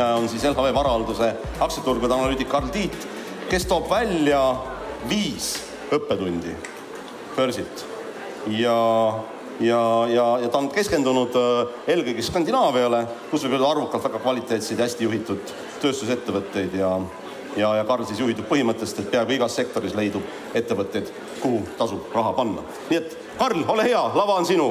esinaine on siis LHV Varahalduse aktsiaturgude analüütik Karl Tiit, kes toob välja viis õppetundi börsilt ja ja, ja, ja ta on keskendunud äh, eelkõige Skandinaaviale, kus võib öelda arvukalt väga kvaliteetseid, hästi juhitud tööstusettevõtteid ja ja, ja Karl siis juhitub põhimõttest, et peaaegu igas sektoris leidub ettevõtteid, kuhu tasub raha panna. nii et Karl, ole hea, lava on sinu.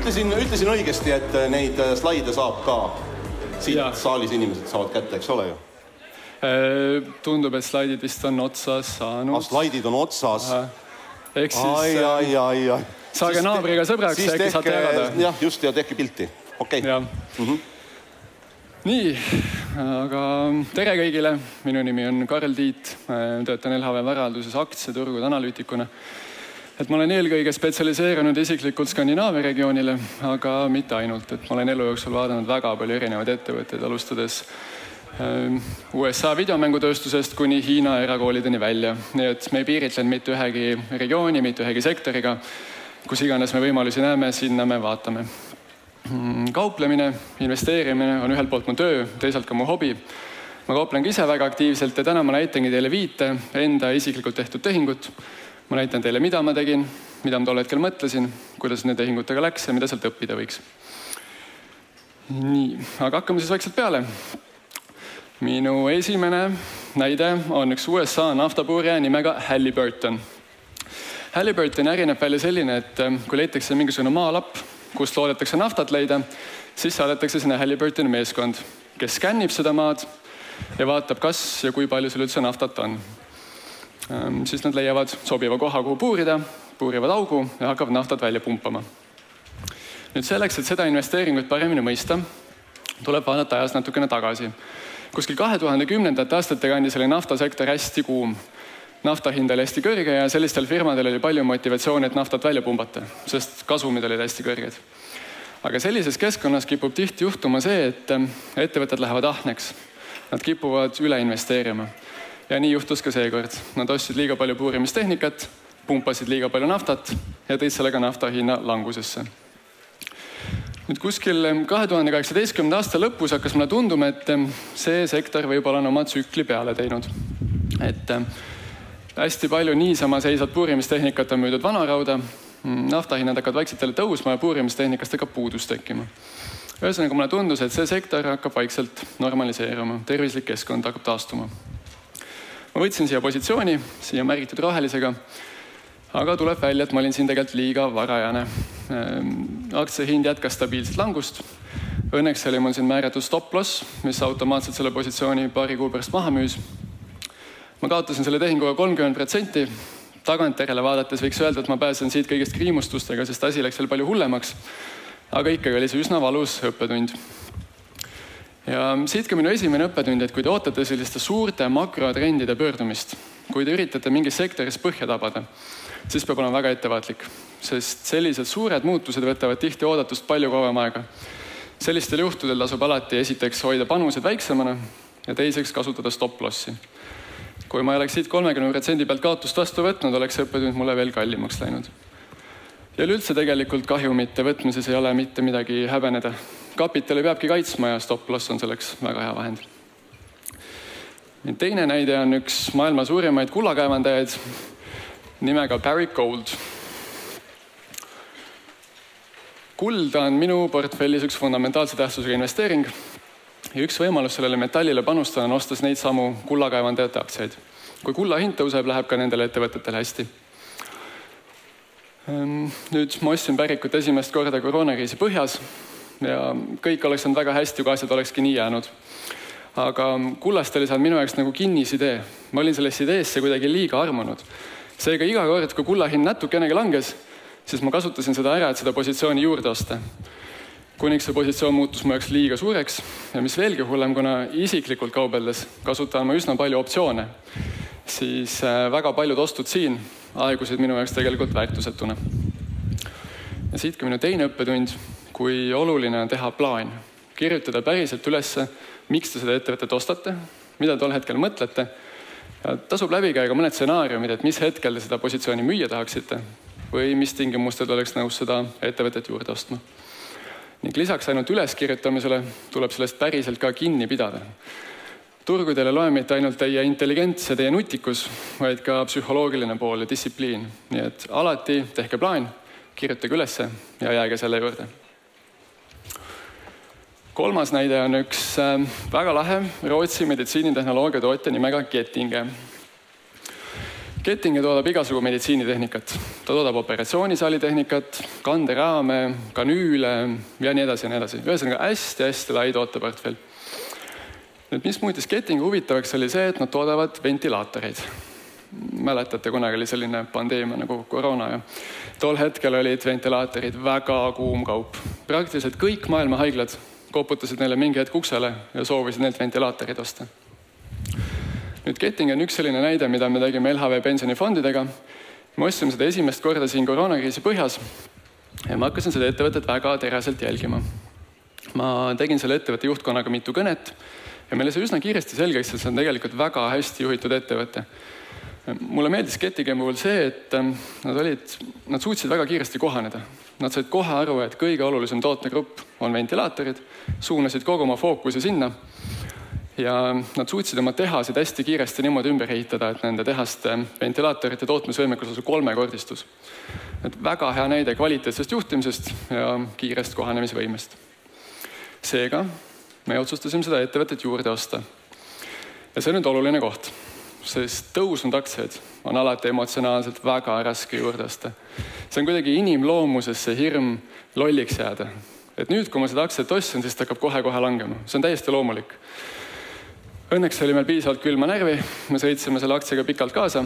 Ütlesin, ütlesin õigesti, et neid slaide saab ka siit ja. saalis inimesed saavad kätte, eks ole ju Äh, tundub, et slaidid vist on otsas saanud. ah, slaidid on otsas. ehk siis. ai, ai, ai, ai. saage naabriga sõbraks, äkki saate jagada. jah, just ja tehke pilti, okei okay.. Mm -hmm. nii, aga tere kõigile, minu nimi on Karl Tiit, töötan LHV Varahalduses aktsiaturgude analüütikuna et ma olen eelkõige spetsialiseerunud isiklikult Skandinaavia regioonile, aga mitte ainult, et ma olen elu jooksul vaadanud väga palju erinevaid ettevõtteid, alustades Ehm, USA videomängutööstusest kuni Hiina erakoolideni välja, nii et me ei piiritlenud mitte ühegi regiooni, mitte ühegi sektoriga. kus iganes me võimalusi näeme, sinna me vaatame. Mm, kauplemine, investeerimine on ühelt poolt mu töö, teisalt ka mu hobi. ma kauplen ka ise väga aktiivselt ja täna ma näitangi teile viite enda isiklikult tehtud tehingut. Ma näitan teile, mida ma tegin, mida ma tol hetkel mõtlesin, kuidas nende tehingutega läks ja mida sealt õppida võiks. nii, aga hakkame siis vaikselt peale minu esimene näide on üks USA naftapuurija nimega Halliburton. Halliburtoni äri näeb välja selline, et ähm, kui leitakse mingisugune maalapp, kust loodetakse naftat leida, siis saadetakse sinna Halliburtoni meeskond, kes skännib seda maad ja vaatab, kas ja kui palju seal üldse naftat on. Ähm, siis nad leiavad sobiva koha, kuhu puurida, puurivad augu ja hakkavad naftat välja pumpama. nüüd selleks, et seda investeeringut paremini mõista, tuleb vaadata ajas natukene tagasi kuskil kahe tuhande kümnendate aastate kandis oli naftasektor hästi kuum. nafta hind oli hästi kõrge ja sellistel firmadel oli palju motivatsiooni, et naftat välja pumbata, sest kasumid olid hästi kõrged. aga sellises keskkonnas kipub tihti juhtuma see, et ähm, ettevõtted lähevad ahneks. Nad kipuvad üle investeerima. Ja nii juhtus ka seekord. Nad ostsid liiga palju puurimistehnikat, pumpasid liiga palju naftat ja tõid sellega nafta hinna langusesse nüüd kuskil kahe tuhande kaheksateistkümnenda aasta lõpus hakkas mulle tunduma, et see sektor võib-olla on oma tsükli peale teinud. et hästi palju niisama seisvat puurimistehnikat on müüdud vanarauda, naftahinnad hakkavad vaikselt jälle tõusma ja puurimistehnikast hakkab puudus tekkima. ühesõnaga mulle tundus, et see sektor hakkab vaikselt normaliseeruma, tervislik keskkond hakkab taastuma. Ma võtsin siia positsiooni, siia märgitud rohelisega aga tuleb välja, et ma olin siin tegelikult liiga varajane. Ehm, aktsia hind jätkas stabiilset langust. Õnneks oli mul siin määratud stop loss, mis automaatselt selle positsiooni paari kuu pärast maha müüs. ma kaotasin selle tehinguga kolmkümmend protsenti. tagantjärele vaadates võiks öelda, et ma pääsen siit kõigest kriimustustega, sest asi läks veel palju hullemaks. aga ikkagi oli see üsna valus õppetund ja siit ka minu esimene õppetund, et kui te ootate selliste suurte makrotrendide pöördumist, kui te üritate mingis sektoris põhja tabada, siis peab olema väga ettevaatlik, sest sellised suured muutused võtavad tihti oodatust palju kauem aega. sellistel juhtudel tasub alati esiteks hoida panused väiksemana ja teiseks kasutada stop-lossi. kui ma ei oleks siit kolmekümne protsendi pealt kaotust vastu võtnud, oleks see õppetund mulle veel kallimaks läinud. ja üleüldse tegelikult kahjumite võtmises ei ole mitte midagi häbeneda. Kapitali peabki kaitsma ja stop-loss on selleks väga hea vahend teine näide on üks maailma suurimaid kullakaevandajaid nimega Barrick Gold. kuld on minu portfellis üks fundamentaalse tähtsusega investeering ja üks võimalus sellele metallile panustada on ostes neid samu kullakaevandajate aktsiaid. kui kulla hind tõuseb, läheb ka nendel ettevõtetel hästi. Ehm, nüüd ma ostsin Barrickut esimest korda koroonakriisi põhjas ja kõik oleks olnud väga hästi, kui asjad olekski nii jäänud aga kullast oli seal minu jaoks nagu kinnisidee. ma olin sellesse ideesse kuidagi liiga armunud seega iga kord, kui kulla hind natukenegi langes, siis ma kasutasin seda ära, et seda positsiooni juurde osta. kuniks see positsioon muutus mu jaoks liiga suureks ja mis veelgi hullem, kuna isiklikult kaubeldes kasutan ma üsna palju optsioone, siis äh, väga paljud ostud siin aegusid minu jaoks tegelikult väärtusetuna. ja siit ka minu teine õppetund, kui oluline on teha plaan, kirjutada päriselt ülesse, miks te seda ettevõtet ostate, mida tol hetkel mõtlete tasub läbi käia ka mõned stsenaariumid, et mis hetkel te seda positsiooni müüa tahaksite või mis tingimustel oleks nõus seda ettevõtet juurde ostma. ning lisaks ainult üleskirjutamisele tuleb sellest päriselt ka kinni pidada. turgudel ei loe mitte ainult teie intelligents ja teie nutikus, vaid ka psühholoogiline pool ja distsipliin. nii et alati tehke plaan, kirjutage ülesse ja jääge selle juurde kolmas näide on üks äh, väga lahe Rootsi meditsiinitehnoloogia tootja nimega Gettinge. Gettinge toodab igasugu meditsiinitehnikat, ta toodab operatsioonisaali tehnikat, kanderaame, kanüüle ja nii edasi ja nii edasi. ühesõnaga hästi-hästi lai tooteportfell. nüüd, mis muutis Gettingi huvitavaks, oli see, et nad toodavad ventilaatoreid mäletate, kunagi oli selline pandeemia nagu koroona ja tol hetkel olid ventilaatorid väga kuum kaup. praktiliselt kõik maailma haiglad koputasid neile mingi hetk uksele ja soovisid neilt ventilaatorid osta. nüüd Getting on üks selline näide, mida me tegime LHV pensionifondidega. me ostsime seda esimest korda siin koroonakriisi põhjas ja ma hakkasin seda ettevõtet väga teraselt jälgima. ma tegin selle ettevõtte juhtkonnaga mitu kõnet ja meile sai üsna kiiresti selgeks, et see on tegelikult väga hästi juhitud ettevõte mulle meeldis Gettigemi puhul see, et ähm, nad olid, nad suutsid väga kiiresti kohaneda. Nad said kohe aru, et kõige olulisem tootegrupp on ventilaatorid, suunasid kogu oma fookuse sinna. ja nad suutsid oma tehased hästi kiiresti niimoodi ümber ehitada, et nende tehaste ventilaatorite tootmisvõimekus lausa kolmekordistus. et väga hea näide kvaliteetsest juhtimisest ja kiirest kohanemisvõimest. seega me otsustasime seda ettevõtet juurde osta. ja see on nüüd oluline koht sest tõusnud aktsiaid on alati emotsionaalselt väga raske juurde osta. see on kuidagi inimloomuses see hirm lolliks jääda. et nüüd, kui ma seda aktsiat ostsin, siis ta hakkab kohe-kohe langema, see on täiesti loomulik. Õnneks oli meil piisavalt külma närvi, me sõitsime selle aktsiaga pikalt kaasa.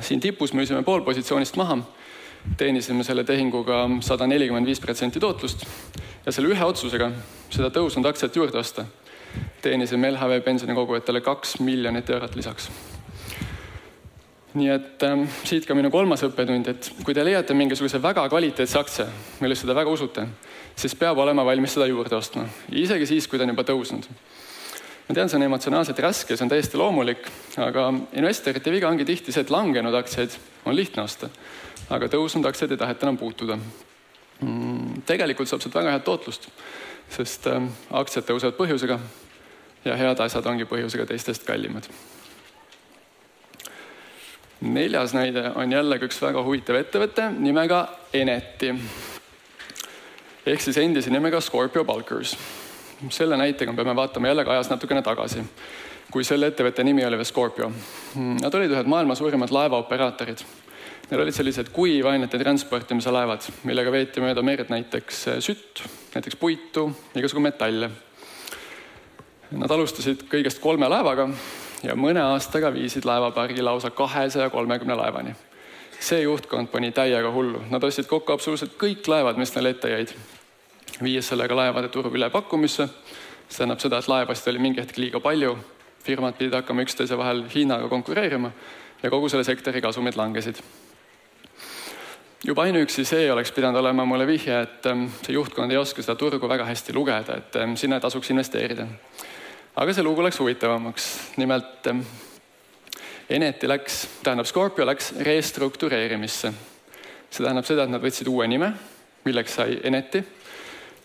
siin tipus müüsime pool positsioonist maha, teenisime selle tehinguga sada nelikümmend viis protsenti tootlust ja selle ühe otsusega seda tõusnud aktsiat juurde osta teenisime LHV pensionikogujatele kaks miljonit eurot lisaks. nii et ähm, siit ka minu kolmas õppetund, et kui te leiate mingisuguse väga kvaliteetse aktsia, millesse te väga usute, siis peab olema valmis seda juurde ostma, isegi siis, kui ta on juba tõusnud. ma tean, see on emotsionaalselt raske, see on täiesti loomulik, aga investorite viga ongi tihti see, et langenud aktsiaid on lihtne osta, aga tõusnud aktsiaid ei taheta enam puutuda. Tegelikult saab sealt väga head tootlust, sest ähm, aktsiad tõusevad põhjusega ja head asjad ongi põhjusega teistest kallimad. neljas näide on jällegi üks väga huvitav ettevõte nimega Eneti ehk siis endise nimega Scorpio Bulkers. selle näitega peame vaatama jällegi ajas natukene tagasi, kui selle ettevõtte nimi oli veel Scorpio. Nad olid ühed maailma suurimad laevaoperaatorid. Neil olid sellised kuivainete transportimise laevad, millega veeti mööda merd näiteks sütt, näiteks puitu, igasugu metalle. Nad alustasid kõigest kolme laevaga ja mõne aastaga viisid laevapargi lausa kahesaja kolmekümne laevani. see juhtkond pani täiega hullu, nad ostsid kokku absoluutselt kõik laevad, mis neile ette jäid, viies sellega laevade turu ülepakkumisse. see tähendab seda, et laevasid oli mingi hetk liiga palju, firmad pidid hakkama üksteise vahel Hiinaga konkureerima ja kogu selle sektori kasumid langesid juba ainuüksi see oleks pidanud olema mulle vihje, et ähm, see juhtkond ei oska seda turgu väga hästi lugeda, et ähm, sinna tasuks investeerida aga see lugu läks huvitavamaks. nimelt ähm, Eneti läks, tähendab Scorpio läks restruktureerimisse. see tähendab seda, et nad võtsid uue nime, milleks sai Eneti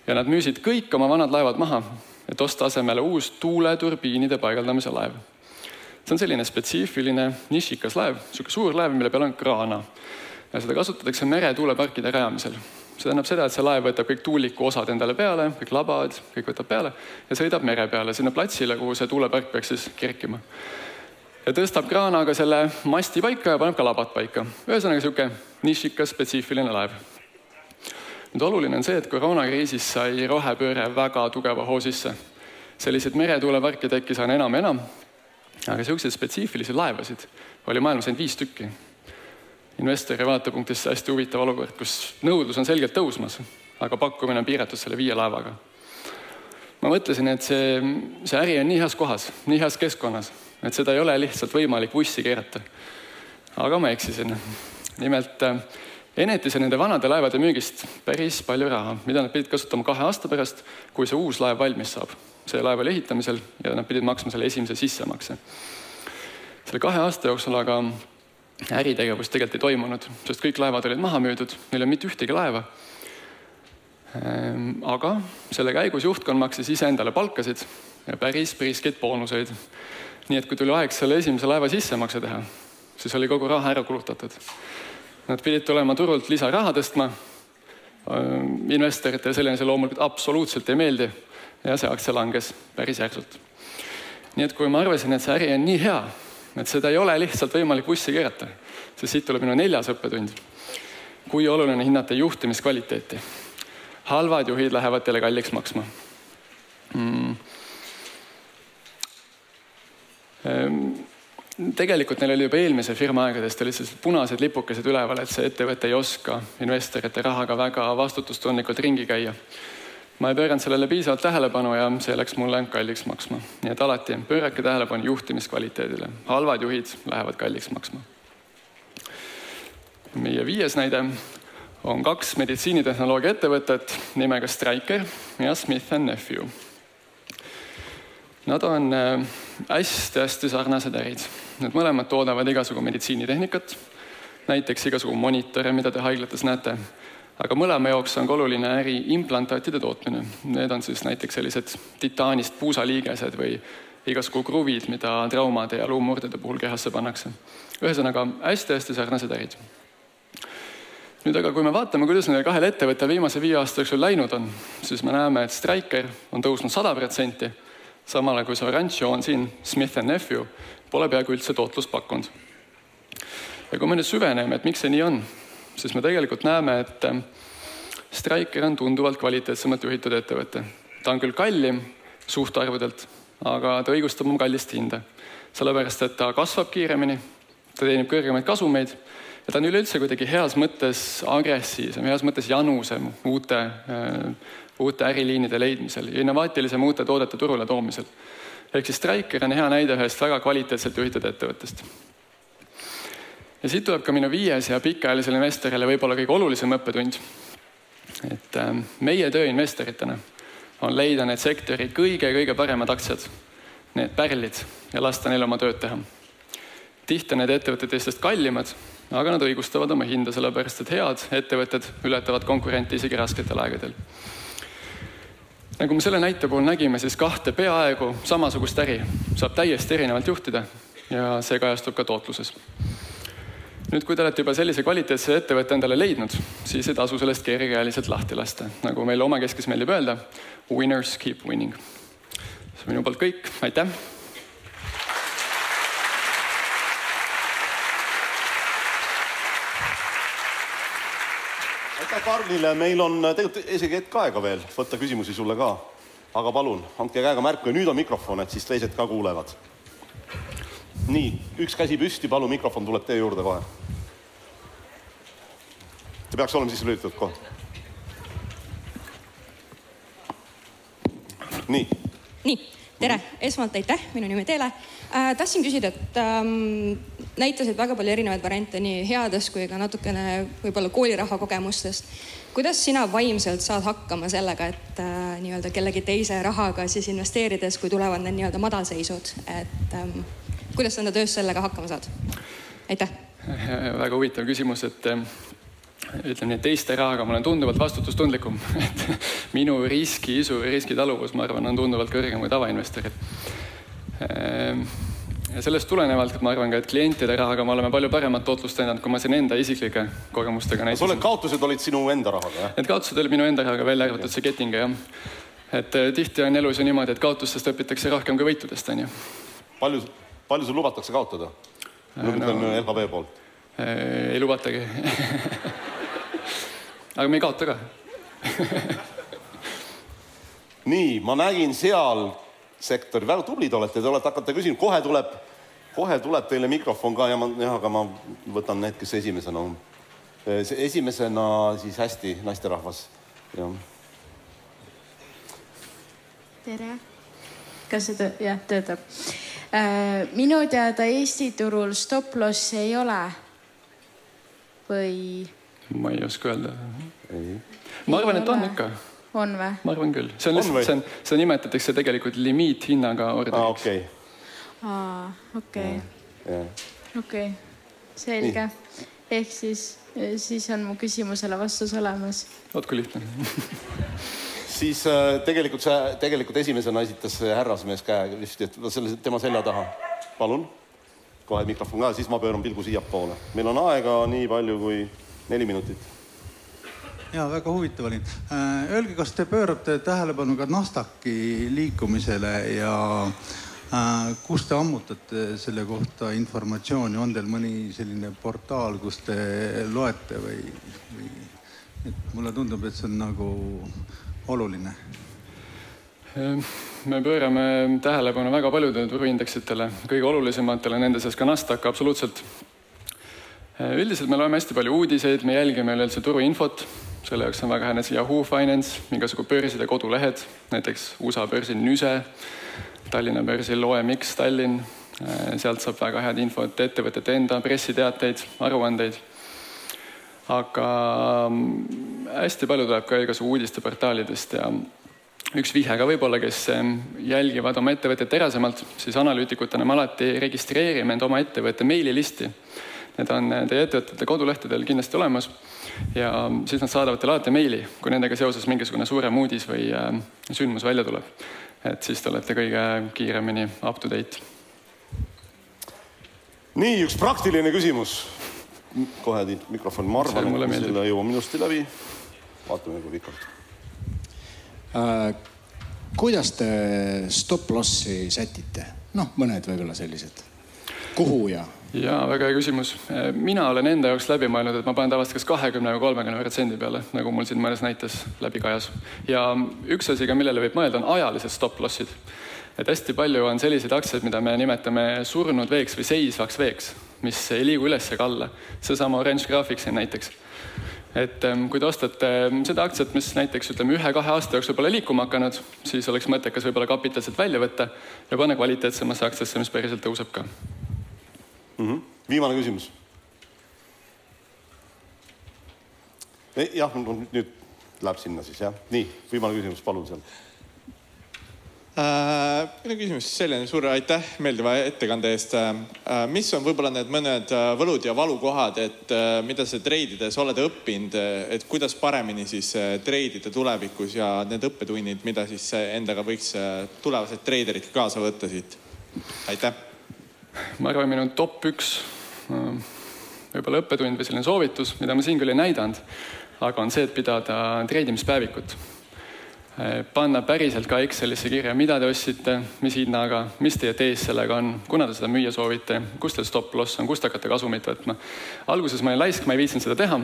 ja nad müüsid kõik oma vanad laevad maha, et osta asemele uus tuuleturbiinide paigaldamise laev. see on selline spetsiifiline nišikas laev, niisugune suur laev, mille peal on kraana ja seda kasutatakse meretuuleparkide rajamisel see tähendab seda, et see laev võtab kõik tuuliku osad endale peale, kõik labad, kõik võtab peale ja sõidab mere peale sinna platsile, kuhu see tuulepark peaks siis kerkima. ja tõstab kraanaga selle masti paika ja paneb ka labad paika. ühesõnaga niisugune nišikas spetsiifiline laev. nüüd oluline on see, et koroonakriisis sai rohepööre väga tugeva hoo sisse. selliseid meretuuleparke tekkis aina enam ja enam. aga niisuguseid spetsiifilisi laevasid oli maailmas ainult viis tükki investori vaatepunktist hästi huvitav olukord, kus nõudlus on selgelt tõusmas, aga pakkumine on piiratud selle viie laevaga. ma mõtlesin, et see, see äri on nii heas kohas, nii heas keskkonnas, et seda ei ole lihtsalt võimalik vussi keerata. aga ma eksisin. nimelt Enetis on nende vanade laevade müügist päris palju raha, mida nad pidid kasutama kahe aasta pärast, kui see uus laev valmis saab. see laev oli ehitamisel ja nad pidid maksma selle esimese sissemakse. selle kahe aasta jooksul aga äritegevust tegelikult ei toimunud, sest kõik laevad olid maha müüdud, neil ei olnud mitte ühtegi laeva. Ehm, aga selle käigus juhtkond maksis iseendale palkasid ja päris priskeid boonuseid. nii et kui tuli aeg selle esimese laeva sissemakse teha, siis oli kogu raha ära kulutatud. Nad pidid tulema turult lisaraha tõstma. Ehm, investoritele selline see loomulikult absoluutselt ei meeldi ja see aktsia langes päris järsult. nii et kui ma arvasin, et see äri on nii hea, et seda ei ole lihtsalt võimalik bussi keerata, siis siit tuleb minu neljas õppetund. kui oluline hinnata juhtimiskvaliteeti. halvad juhid lähevad teile kalliks maksma mm.. Ehm, tegelikult neil oli juba eelmise firma aegadest olid sellised punased lipukesed üleval, et see ettevõte ei oska investorite rahaga väga vastutustundlikult ringi käia ma ei pööranud sellele piisavalt tähelepanu ja see läks mulle kalliks maksma. nii et alati pöörake tähelepanu juhtimiskvaliteedile. halvad juhid lähevad kalliks maksma. meie viies näide on kaks meditsiinitehnoloogia ettevõtet nimega Stryker ja Smith and Nephew. Nad on hästi-hästi äh, sarnased ärid. Need mõlemad toodavad igasugu meditsiinitehnikat, näiteks igasugu monitore, mida te haiglates näete aga mõlema jaoks on ka oluline äri implantaatide tootmine. Need on siis näiteks sellised titaanist puusaliigesed või igasugu kruvid, mida traumade ja luumurdede puhul kehasse pannakse. ühesõnaga hästi-hästi sarnased ärid. nüüd aga, kui me vaatame, kuidas nendel kahel ettevõttel viimase viie aasta jooksul läinud on, siis me näeme, et Stryker on tõusnud sada protsenti, samal ajal kui see oranž joon siin, Smith and Nephew, pole peaaegu üldse tootlust pakkunud. ja kui me nüüd süveneme, et miks see nii on siis me tegelikult näeme, et ähm, Stryker on tunduvalt kvaliteetsemalt juhitud ettevõte. ta on küll kallim suhtarvudelt, aga ta õigustab oma kallist hinda. sellepärast, et ta kasvab kiiremini, ta teenib kõrgemaid kasumeid ja ta on üleüldse kuidagi heas mõttes agressiivsem, heas mõttes janusem uute äh,, uute äriliinide leidmisel ja innovaatilisem uute toodete turule toomisel. ehk siis Stryker on hea näide ühest väga kvaliteetselt juhitud ettevõttest ja siit tuleb ka minu viies ja pikaajalisele investorile võib-olla kõige olulisem õppetund. et äh, meie töö investoritena on leida need sektori kõige-kõige paremad aktsiad, need pärlid ja lasta neil oma tööd teha. tihti on need ettevõtted teistest kallimad, aga nad õigustavad oma hinda, sellepärast et head ettevõtted ületavad konkurente isegi rasketel aegadel. nagu me selle näite puhul nägime, siis kahte peaaegu samasugust äri saab täiesti erinevalt juhtida ja see kajastub ka tootluses nüüd, kui te olete juba sellise kvaliteetse ettevõtte endale leidnud, siis ei tasu sellest kergekäeliselt lahti lasta. nagu meil omakeskis meeldib öelda, winners keep winning. see on minu poolt kõik, aitäh. aitäh Karlile, meil on tegelikult isegi hetk aega veel võtta küsimusi sulle ka. aga palun, andke käega märku ja nüüd on mikrofon, et siis teised ka kuulevad nii, üks käsi püsti, palun, mikrofon tuleb teie juurde kohe. see peaks olema sisse lülitatud kohe. nii. nii, tere, esmalt aitäh, minu nimi Teele äh,. tahtsin küsida, et ähm, näitasid väga palju erinevaid variante nii headest kui ka natukene võib-olla kooliraha kogemustest. kuidas sina vaimselt saad hakkama sellega, et äh, nii-öelda kellegi teise rahaga siis investeerides, kui tulevad need nii-öelda madalseisud, et ähm, kuidas sa enda töös sellega hakkama saad? aitäh. väga huvitav küsimus, et eh, ütleme nii, et teiste rahaga ma olen tunduvalt vastutustundlikum et minu riskiisu riskitaluvus, ma arvan, on tunduvalt kõrgem kui tavainvestoril. Ehm, ja sellest tulenevalt ma arvan ka, et klientide rahaga me oleme palju paremat tootlust näidanud, kui ma siin enda isiklike kogemustega näitasin. sul kaotused olid sinu enda rahaga, jah? Need kaotused olid minu enda rahaga, välja arvatud see ketting, jah. et eh, tihti on elus ju niimoodi, et kaotustest õpitakse rohkem kui võitudest, on ju. palju palju sul lubatakse kaotada? ma ütlen no, LHV poolt. ei lubatagi aga me ei kaota ka nii, ma nägin seal sektori, väga tublid olete, te olete, hakkate küsima, kohe tuleb, kohe tuleb teile mikrofon ka ja ma, jah, aga ma võtan need, kes esimesena on. esimesena siis hästi, naisterahvas, jah. tere. kas see töö, jah, töötab? Äh, minu teada Eesti turul stop-loss'i ei ole. või? ma ei oska öelda. ma arvan, et on ikka. on või? ma arvan küll, see on lihtsalt, see on, seda nimetatakse tegelikult limiithinnaga orderiks. aa, okei. aa, okei. okei. selge. ehk siis, siis on mu küsimusele vastus olemas. vot kui lihtne siis äh, tegelikult see, tegelikult esimesena esitas see härrasmees käe vist, et selle, tema selja taha. palun, kohe mikrofon ka, siis ma pööran pilgu siiapoole. meil on aega nii palju kui neli minutit. ja väga huvitav oli. Äh, öelge, kas te pöörate tähelepanu ka Nasdaqi liikumisele ja äh, kus te ammutate selle kohta informatsiooni, on teil mõni selline portaal, kus te loete või, või? et mulle tundub, et see on nagu oluline? Ehm, me pöörame tähelepanu väga paljudele turuindeksitele, kõige olulisematele nende seas ka Nasdaq absoluutselt. Ehm, üldiselt me loeme hästi palju uudiseid, me jälgime üleüldse turuinfot, selle jaoks on väga hea näiteks Yahoo Finance, igasugu börside kodulehed, näiteks USA börsil Nüse, Tallinna börsil OMX Tallinn, ehm, sealt saab väga head infot, ettevõtete enda pressiteateid, aruandeid aga mm, hästi palju tuleb ka igasugu uudisteportaalidest ja üks vihje ka võib-olla, kes jälgivad oma ettevõtet terasemalt, siis analüütikutena me alati registreerime end oma ettevõtte meililisti. Need on teie ettevõtete kodulehtedel kindlasti olemas ja siis nad saadavad teile alati meili, kui nendega seoses mingisugune suurem uudis või sündmus välja tuleb. et siis te olete kõige kiiremini up to date. nii, üks praktiline küsimus kohe Tiit mikrofon, ma arvan, et me selle jõuame ilusti läbi. vaatame kui pikalt äh,. kuidas te stop loss'i sätite? noh, mõned võib-olla sellised. kuhu ja? ja väga hea küsimus. mina olen enda jaoks läbi mõelnud, et ma panen tavaliselt kas kahekümne või kolmekümne protsendi peale, nagu mul siin mõnes näites läbi kajas. ja üks asi ka, millele võib mõelda, on ajalised stop loss'id. et hästi palju on selliseid aktsiaid, mida me nimetame surnud veeks või seisvaks veeks mis ei liigu üles ega alla. seesama Orange Graphics siin näiteks. et ähm, kui te ostate ähm, seda aktsiat, mis näiteks ütleme ühe-kahe aasta jooksul pole liikuma hakanud, siis oleks mõttekas võib-olla kapitalt sealt välja võtta ja panna kvaliteetsemasse aktsiasse, mis päriselt tõuseb ka mm. -hmm. viimane küsimus. jah, nüüd läheb sinna siis jah, nii viimane küsimus, palun sealt minu küsimus selline, suur aitäh meeldiva ettekande eest. Äh, mis on võib-olla need mõned äh, võlud ja valukohad, et mida sa treidides oled õppinud, et kuidas paremini siis treidida tulevikus ja need õppetunnid, mida siis endaga võiks tulevased treiderid kaasa võtta siit? aitäh. ma arvan, minu top üks võib-olla õppetund või selline soovitus, mida ma siin küll ei näidanud, aga on see, et pidada treidimispäevikut panna päriselt ka Excelisse kirja, mida te ostsite, mis hinnaga, mis teie tees sellega on, kuna te seda müüa soovite, kus teil stop loss on, kust hakkate kasumit võtma. alguses ma olin laisk, ma ei viitsinud seda teha.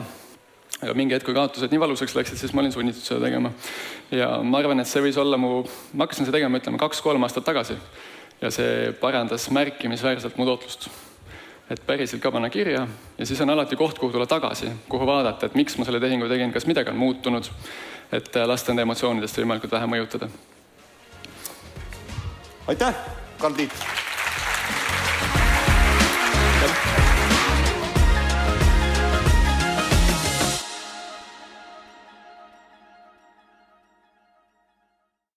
aga mingi hetk, kui kaotused nii valusaks läksid, siis ma olin sunnitud seda tegema. ja ma arvan, et see võis olla mu, ma hakkasin seda tegema, ütleme kaks-kolm aastat tagasi. ja see parandas märkimisväärselt mu tootlust et päriselt ka panna kirja ja siis on alati koht, kuhu tulla tagasi, kuhu vaadata, et miks ma selle tehingu tegin, kas midagi on muutunud et äh, lasta enda emotsioonidest võimalikult vähe mõjutada. aitäh, Karl Tiit.